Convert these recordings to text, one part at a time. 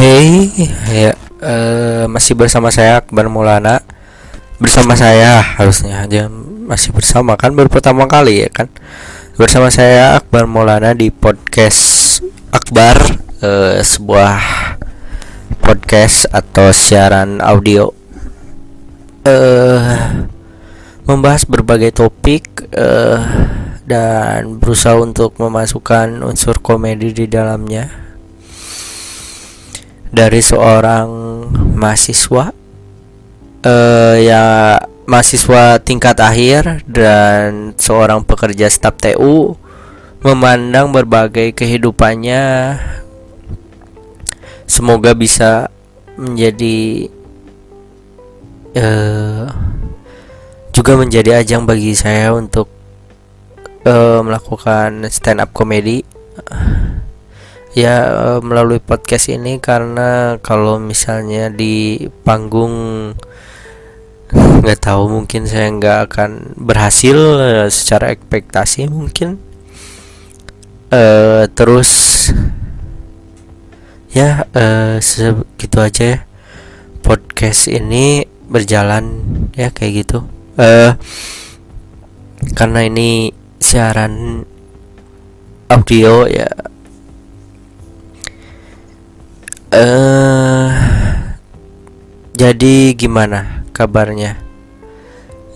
Hey, ya eh, masih bersama saya Akbar Maulana. Bersama saya harusnya aja masih bersama kan baru pertama kali ya kan. Bersama saya Akbar Maulana di podcast Akbar eh, sebuah podcast atau siaran audio eh membahas berbagai topik eh dan berusaha untuk memasukkan unsur komedi di dalamnya dari seorang mahasiswa uh, ya mahasiswa tingkat akhir dan seorang pekerja staf TU memandang berbagai kehidupannya. Semoga bisa menjadi uh, juga menjadi ajang bagi saya untuk uh, melakukan stand up comedy ya eh, melalui podcast ini karena kalau misalnya di panggung nggak tahu mungkin saya nggak akan berhasil uh, secara ekspektasi mungkin. Uh, terus ya uh, segitu aja ya. Podcast ini berjalan ya kayak gitu. Uh, karena ini siaran audio ya uh, jadi gimana kabarnya?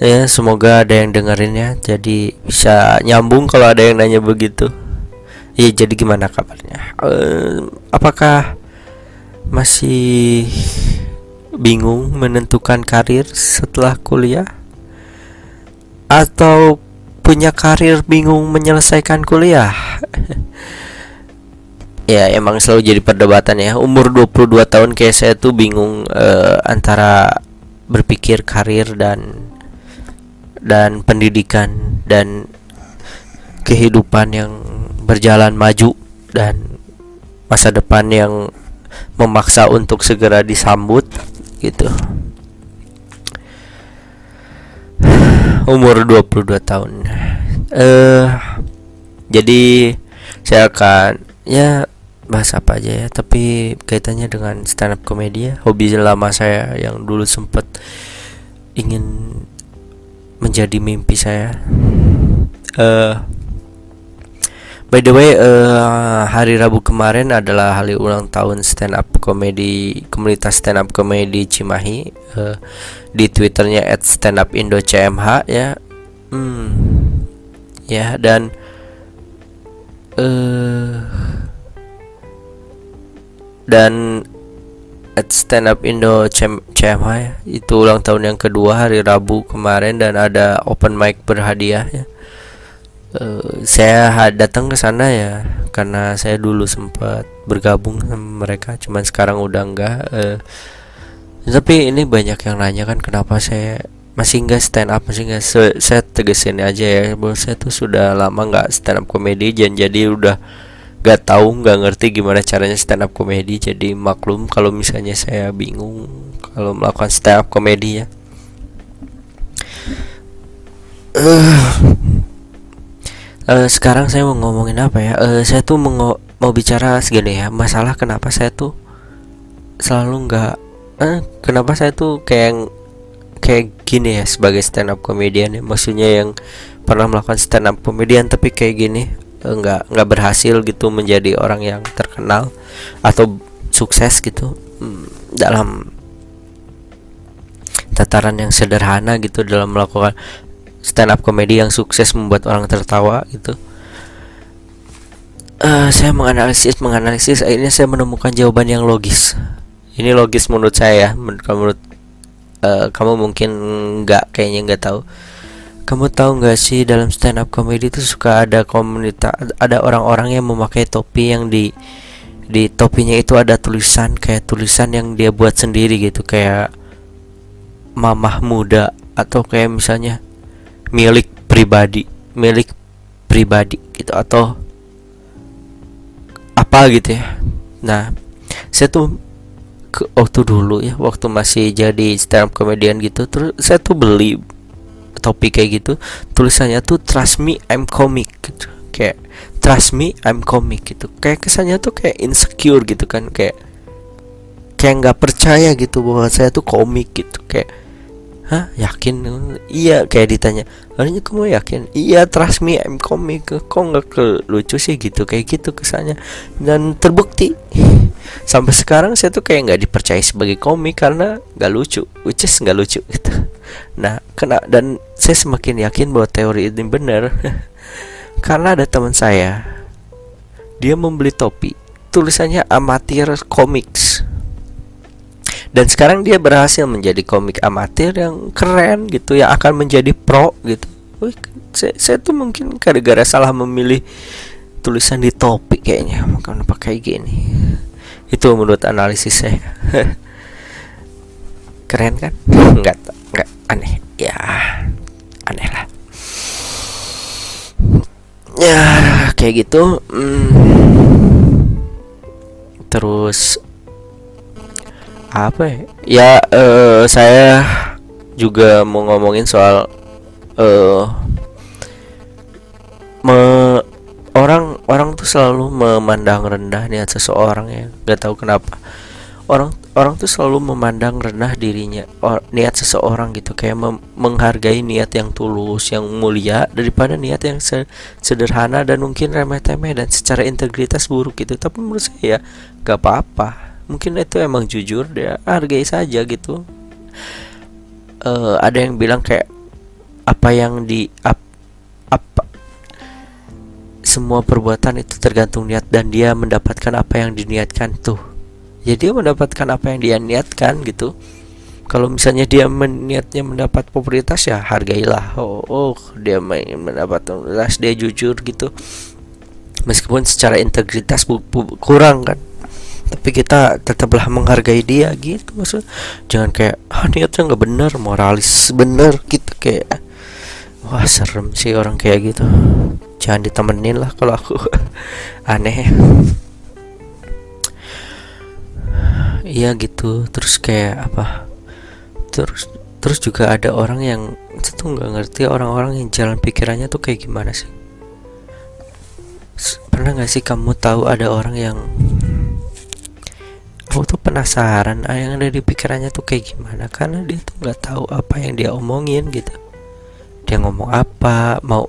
Ya, semoga ada yang dengerin ya. Jadi bisa nyambung kalau ada yang nanya begitu. Ya, jadi gimana kabarnya? Uh, apakah masih bingung menentukan karir setelah kuliah? Atau punya karir bingung menyelesaikan kuliah? Ya emang selalu jadi perdebatan ya. Umur 22 tahun kayak saya tuh bingung uh, antara berpikir karir dan dan pendidikan dan kehidupan yang berjalan maju dan masa depan yang memaksa untuk segera disambut gitu. Umur 22 tahun. Eh uh, jadi saya akan ya bahas apa aja ya. Tapi kaitannya dengan stand up komedi ya. Hobi lama saya yang dulu sempat ingin menjadi mimpi saya. Uh, by the way uh, hari Rabu kemarin adalah hari ulang tahun stand up komedi komunitas stand up komedi Cimahi. Uh, di twitternya at stand up Indo CMH ya. Hmm, ya dan uh, dan at stand up Indo CMH ya itu ulang tahun yang kedua hari Rabu kemarin dan ada open mic berhadiah ya. Uh, saya datang ke sana ya karena saya dulu sempat bergabung sama mereka cuman sekarang udah enggak uh, tapi ini banyak yang nanya kan kenapa saya masih enggak stand up masih enggak saya tegesin aja ya bahwa saya tuh sudah lama enggak stand up komedi jadi udah gak tahu nggak ngerti gimana caranya stand up komedi. Jadi maklum kalau misalnya saya bingung kalau melakukan stand up komedi ya. Uh, uh, sekarang saya mau ngomongin apa ya? Uh, saya tuh mau mau bicara segini ya. Masalah kenapa saya tuh selalu nggak uh, kenapa saya tuh kayak kayak gini ya sebagai stand up komedian ya. Maksudnya yang pernah melakukan stand up komedian tapi kayak gini nggak nggak berhasil gitu menjadi orang yang terkenal atau sukses gitu. Hmm, dalam tataran yang sederhana gitu dalam melakukan stand up komedi yang sukses membuat orang tertawa gitu. Uh, saya menganalisis menganalisis akhirnya saya menemukan jawaban yang logis. Ini logis menurut saya menurut menurut uh, kamu mungkin nggak kayaknya nggak tahu kamu tahu nggak sih dalam stand up comedy itu suka ada komunitas ada orang-orang yang memakai topi yang di di topinya itu ada tulisan kayak tulisan yang dia buat sendiri gitu kayak mamah muda atau kayak misalnya milik pribadi milik pribadi gitu atau apa gitu ya. Nah saya tuh ke waktu dulu ya waktu masih jadi stand up comedian gitu terus saya tuh beli topik kayak gitu tulisannya tuh trust me I'm comic gitu. Kayak trust me I'm comic gitu. Kayak kesannya tuh kayak insecure gitu kan kayak kayak nggak percaya gitu bahwa saya tuh komik gitu. Kayak Hah yakin? Iya kayak ditanya harusnya kamu yakin? Iya trust me I'm komik kok nggak ke lucu sih gitu kayak gitu kesannya. Dan terbukti sampai sekarang saya tuh kayak nggak dipercaya sebagai komik karena nggak lucu which nggak lucu gitu nah kena dan saya semakin yakin bahwa teori ini benar. Karena ada teman saya dia membeli topi tulisannya amatir comics. Dan sekarang dia berhasil menjadi komik amatir yang keren gitu yang akan menjadi pro gitu. Wih, saya, saya tuh mungkin gara-gara salah memilih tulisan di topik kayaknya makanya pakai gini. Itu menurut analisis saya. Keren kan? Nggak nggak aneh ya aneh lah ya kayak gitu hmm. terus apa ya? Ya uh, saya juga mau ngomongin soal uh, me orang orang tuh selalu memandang rendah niat seseorang ya nggak tahu kenapa orang orang tuh selalu memandang rendah dirinya or, niat seseorang gitu. Kayak menghargai niat yang tulus yang mulia daripada niat yang se sederhana dan mungkin remeh-temeh dan secara integritas buruk gitu. Tapi menurut saya gak apa-apa. Mungkin itu emang jujur dia hargai saja gitu. Uh, ada yang bilang kayak apa yang di ap, apa semua perbuatan itu tergantung niat dan dia mendapatkan apa yang diniatkan tuh ya dia mendapatkan apa yang dia niatkan gitu. Kalau misalnya dia niatnya mendapat popularitas ya hargailah. Oh, oh dia mendapat popularitas dia jujur gitu. Meskipun secara integritas kurang kan. Tapi kita tetaplah menghargai dia gitu. Maksud jangan kayak ah niatnya nggak bener moralis bener gitu kayak. Wah serem sih orang kayak gitu. Jangan ditemenin lah kalau aku aneh iya gitu terus kayak apa terus terus juga ada orang yang itu nggak ngerti orang-orang yang jalan pikirannya tuh kayak gimana sih. Pernah nggak sih kamu tahu ada orang yang aku tuh penasaran ah, yang ada di pikirannya tuh kayak gimana? Karena dia tuh nggak tahu apa yang dia omongin gitu. Dia ngomong apa mau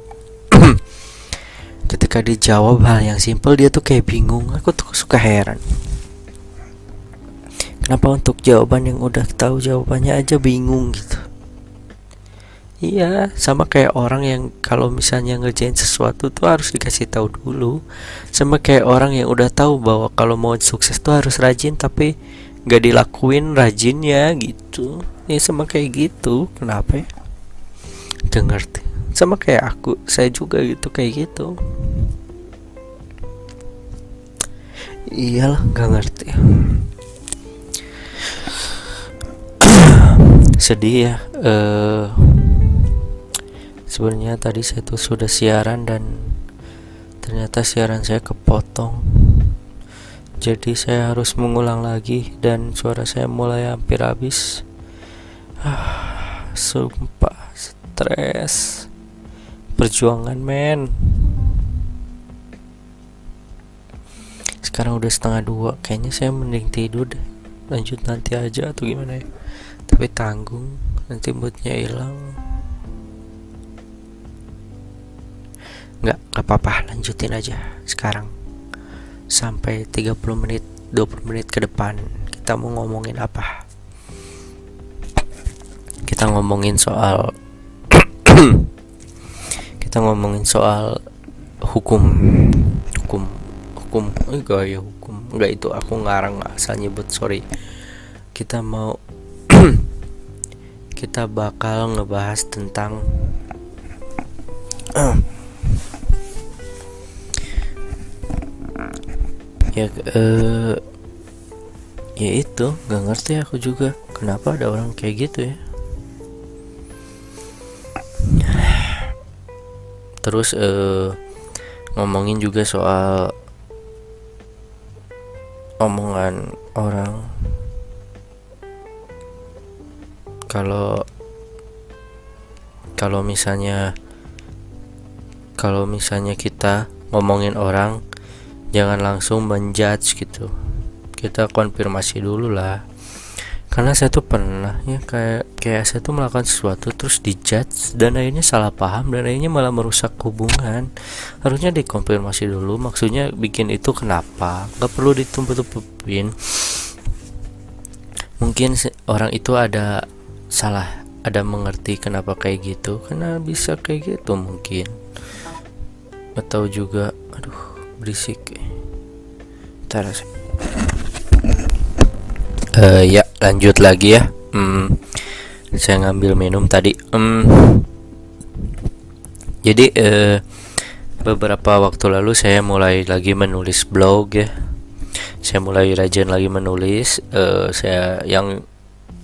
ketika dijawab hal yang simpel dia tuh kayak bingung. Aku tuh suka heran kenapa untuk jawaban yang udah tahu jawabannya aja bingung gitu Iya, sama kayak orang yang kalau misalnya ngerjain sesuatu tuh harus dikasih tahu dulu. Sama kayak orang yang udah tahu bahwa kalau mau sukses tuh harus rajin tapi nggak dilakuin rajinnya gitu. Ya sama kayak gitu. Kenapa ya? Gak ngerti. Sama kayak aku, saya juga gitu kayak gitu. Iyalah, gak ngerti. Sedih ya. Uh, sebenarnya tadi saya tuh sudah siaran dan ternyata siaran saya kepotong. Jadi saya harus mengulang lagi dan suara saya mulai hampir habis. Ah, sumpah stres. Perjuangan men. Sekarang udah setengah dua kayaknya saya mending tidur deh. Lanjut nanti aja atau gimana ya tapi tanggung nanti moodnya hilang. Nggak apa-apa lanjutin aja sekarang. Sampai 30 menit 20 menit ke depan kita mau ngomongin apa? Kita ngomongin soal kita ngomongin soal hukum. Hukum hukum enggak ya hukum. Enggak itu aku ngarang asal nyebut sorry. Kita mau kita bakal ngebahas tentang ya uh, ya itu nggak ngerti aku juga kenapa ada orang kayak gitu ya? Terus uh, ngomongin juga soal omongan orang kalau kalau misalnya kalau misalnya kita ngomongin orang jangan langsung menjudge gitu. Kita konfirmasi dulu lah. Karena saya tuh pernah ya kayak kayak saya tuh melakukan sesuatu terus dijudge dan akhirnya salah paham dan akhirnya malah merusak hubungan. Harusnya dikonfirmasi dulu maksudnya bikin itu kenapa? Nggak perlu ditumpuk-tumpukin mungkin orang itu ada salah ada mengerti kenapa kayak gitu karena bisa kayak gitu mungkin. Atau juga aduh berisik. Ntar uh, ya lanjut lagi ya. Hmm, saya ngambil minum tadi. Hmm, jadi uh, beberapa waktu lalu saya mulai lagi menulis blog ya. Saya mulai rajin lagi menulis. Uh, saya yang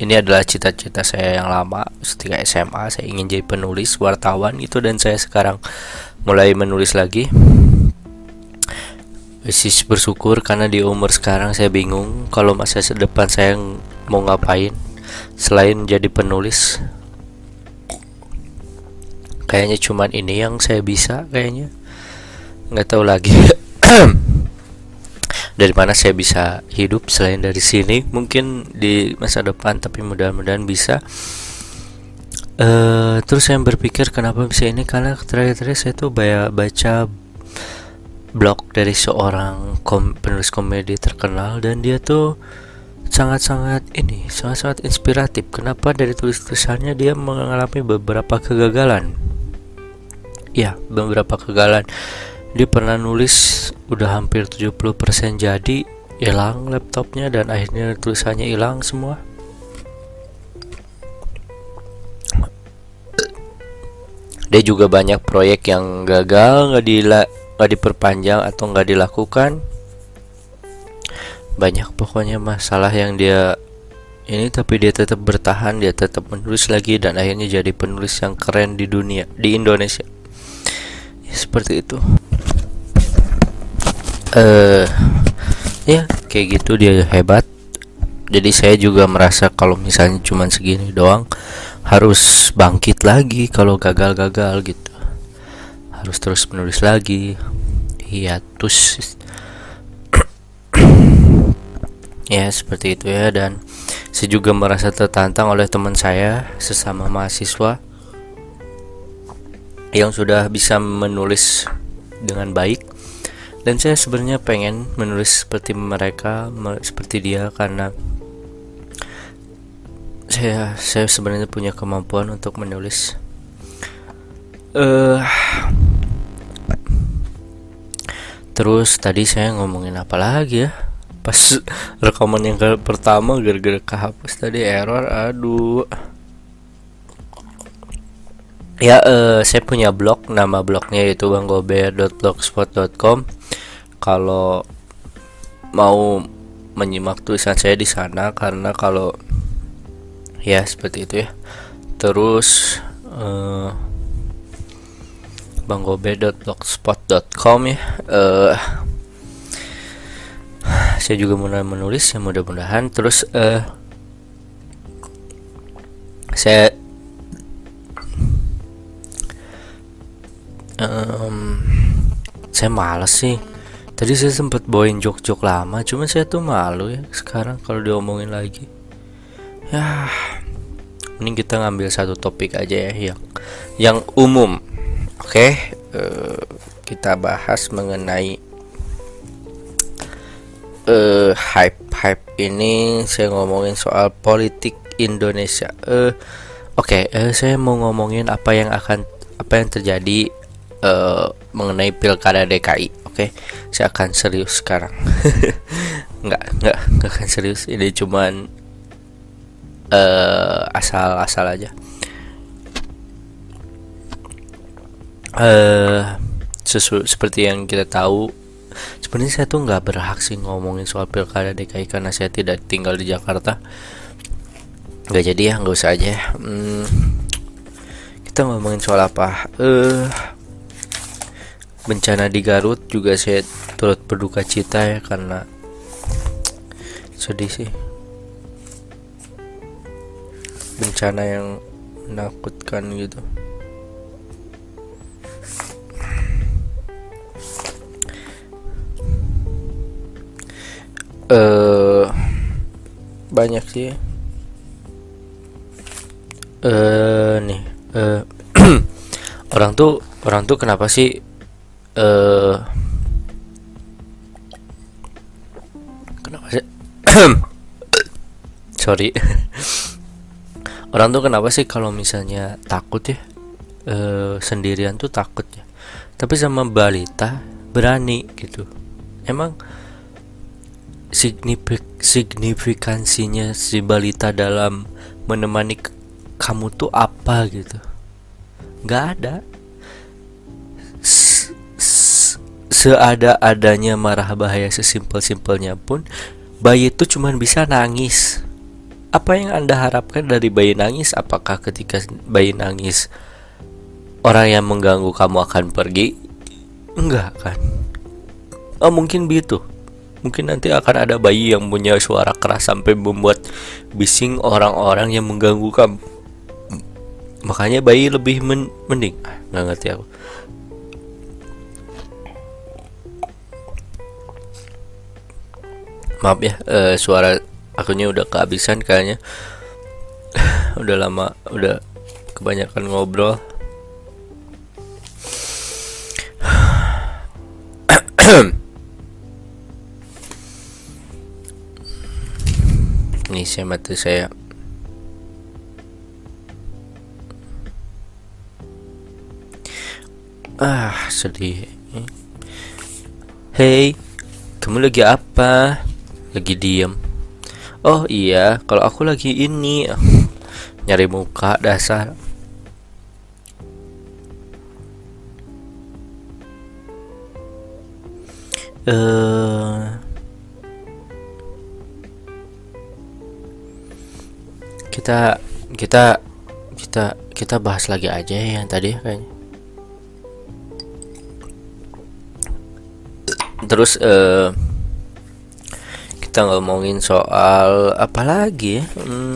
ini adalah cita-cita saya yang lama ketika SMA saya ingin jadi penulis wartawan itu dan saya sekarang mulai menulis lagi masih bersyukur karena di umur sekarang saya bingung kalau masa depan saya mau ngapain selain jadi penulis. Kayaknya cuman ini yang saya bisa kayaknya. Nggak tahu lagi. dari mana saya bisa hidup selain dari sini. Mungkin di masa depan tapi mudah-mudahan bisa. Uh, terus saya berpikir kenapa bisa ini? Karena terakhir-terakhir saya tuh baca blog dari seorang kom penulis komedi terkenal dan dia tuh sangat-sangat ini sangat-sangat inspiratif. Kenapa dari tulis-tulisannya dia mengalami beberapa kegagalan? Ya beberapa kegagalan dia pernah nulis udah hampir 70% jadi hilang laptopnya dan akhirnya tulisannya hilang semua. Dia juga banyak proyek yang gagal nggak dila nggak diperpanjang atau nggak dilakukan. Banyak pokoknya masalah yang dia ini tapi dia tetap bertahan dia tetap menulis lagi dan akhirnya jadi penulis yang keren di dunia di Indonesia. Ya, seperti itu uh, ya kayak gitu dia hebat. Jadi saya juga merasa kalau misalnya cuma segini doang harus bangkit lagi kalau gagal-gagal gitu. Harus terus menulis lagi. Hiatus ya seperti itu ya dan saya juga merasa tertantang oleh teman saya sesama mahasiswa yang sudah bisa menulis dengan baik dan saya sebenarnya pengen menulis seperti mereka seperti dia karena saya saya sebenarnya punya kemampuan untuk menulis. Uh, terus tadi saya ngomongin apa lagi ya? Pas rekaman yang pertama gara-gara kehapus tadi error aduh. Ya uh, saya punya blog nama blognya yaitu banggober.blogspot.com kalau mau menyimak tulisan saya di sana karena kalau ya seperti itu ya. Terus uh, banggobe.blogspot.com ya. Uh, saya juga mulai menulis ya mudah-mudahan. Terus uh, saya um, saya malas sih tadi saya sempat bawain jok-jok lama cuman saya tuh malu ya sekarang kalau diomongin lagi ya mending kita ngambil satu topik aja ya yang yang umum Oke, uh, eh, kita bahas mengenai uh, hype hype ini. Saya ngomongin soal politik Indonesia. Uh, Oke, okay, uh, saya mau ngomongin apa yang akan apa yang terjadi uh, mengenai pilkada DKI. Oke, okay? saya akan serius sekarang. nggak, nggak, nggak akan serius. Ini cuman asal-asal uh, aja. uh, sesu seperti yang kita tahu sebenarnya saya tuh nggak berhak sih ngomongin soal pilkada DKI karena saya tidak tinggal di Jakarta nggak jadi ya nggak usah aja hmm, kita ngomongin soal apa eh uh, bencana di Garut juga saya turut berduka cita ya karena sedih sih. Bencana yang menakutkan gitu. Uh, banyak sih. Eh nih uh, orang tuh orang tuh kenapa sih eh uh, kenapa sih? Sorry. Orang tuh kenapa sih kalau misalnya takut ya? Uh, sendirian tuh takut ya. Tapi sama balita berani gitu. Emang signifik signifikansinya si balita dalam menemani kamu tuh apa gitu? Nggak ada seada-adanya marah bahaya sesimpel-simpelnya pun bayi itu cuma bisa nangis. Apa yang anda harapkan dari bayi nangis? Apakah ketika bayi nangis orang yang mengganggu kamu akan pergi? Enggak kan? Oh mungkin begitu. Mungkin nanti akan ada bayi yang punya suara keras sampai membuat bising orang-orang yang mengganggu kamu. Makanya bayi lebih men mending. Ah, nggak ngerti aku maaf ya uh, suara akunya udah kehabisan kayaknya. Udah lama udah kebanyakan ngobrol. Nih saya mati saya. Ah sedih. Hey kamu lagi apa lagi diem. Oh iya. Kalau aku lagi ini nyari muka dasar. Eh kita kita kita kita bahas lagi aja ya yang tadi kayaknya terus uh, kita ngomongin soal apa lagi ya? Hmm,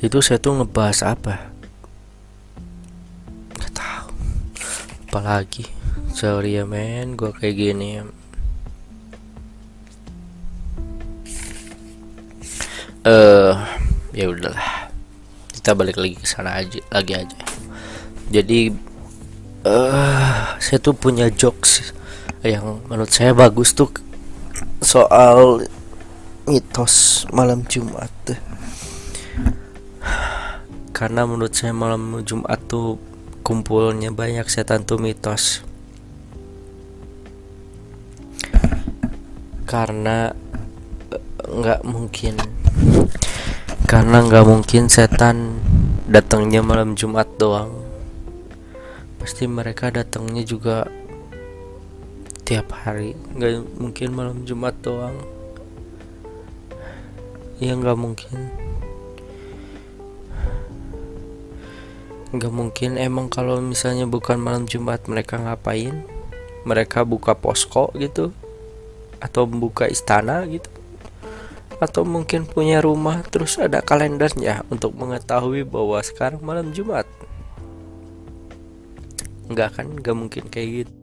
itu saya tuh ngebahas apa? Nggak tahu. Apa lagi? Sorry ya men. Gue kayak gini ya. Eh uh, ya udahlah. Kita balik lagi ke sana aja lagi aja. Jadi uh, saya tuh punya jokes yang menurut saya bagus tuh soal mitos malam Jumat karena menurut saya malam Jumat tuh kumpulnya banyak setan tuh mitos. Karena eh, nggak mungkin. Karena nggak mungkin setan datangnya malam Jumat doang. Pasti mereka datangnya juga tiap hari. Nggak mungkin malam Jumat doang. Ya nggak mungkin. Nggak mungkin. Emang kalau misalnya bukan malam Jumat mereka ngapain? Mereka buka posko gitu? Atau buka istana gitu? Atau mungkin punya rumah terus ada kalendernya untuk mengetahui bahwa sekarang malam Jumat? Nggak kan? Nggak mungkin kayak gitu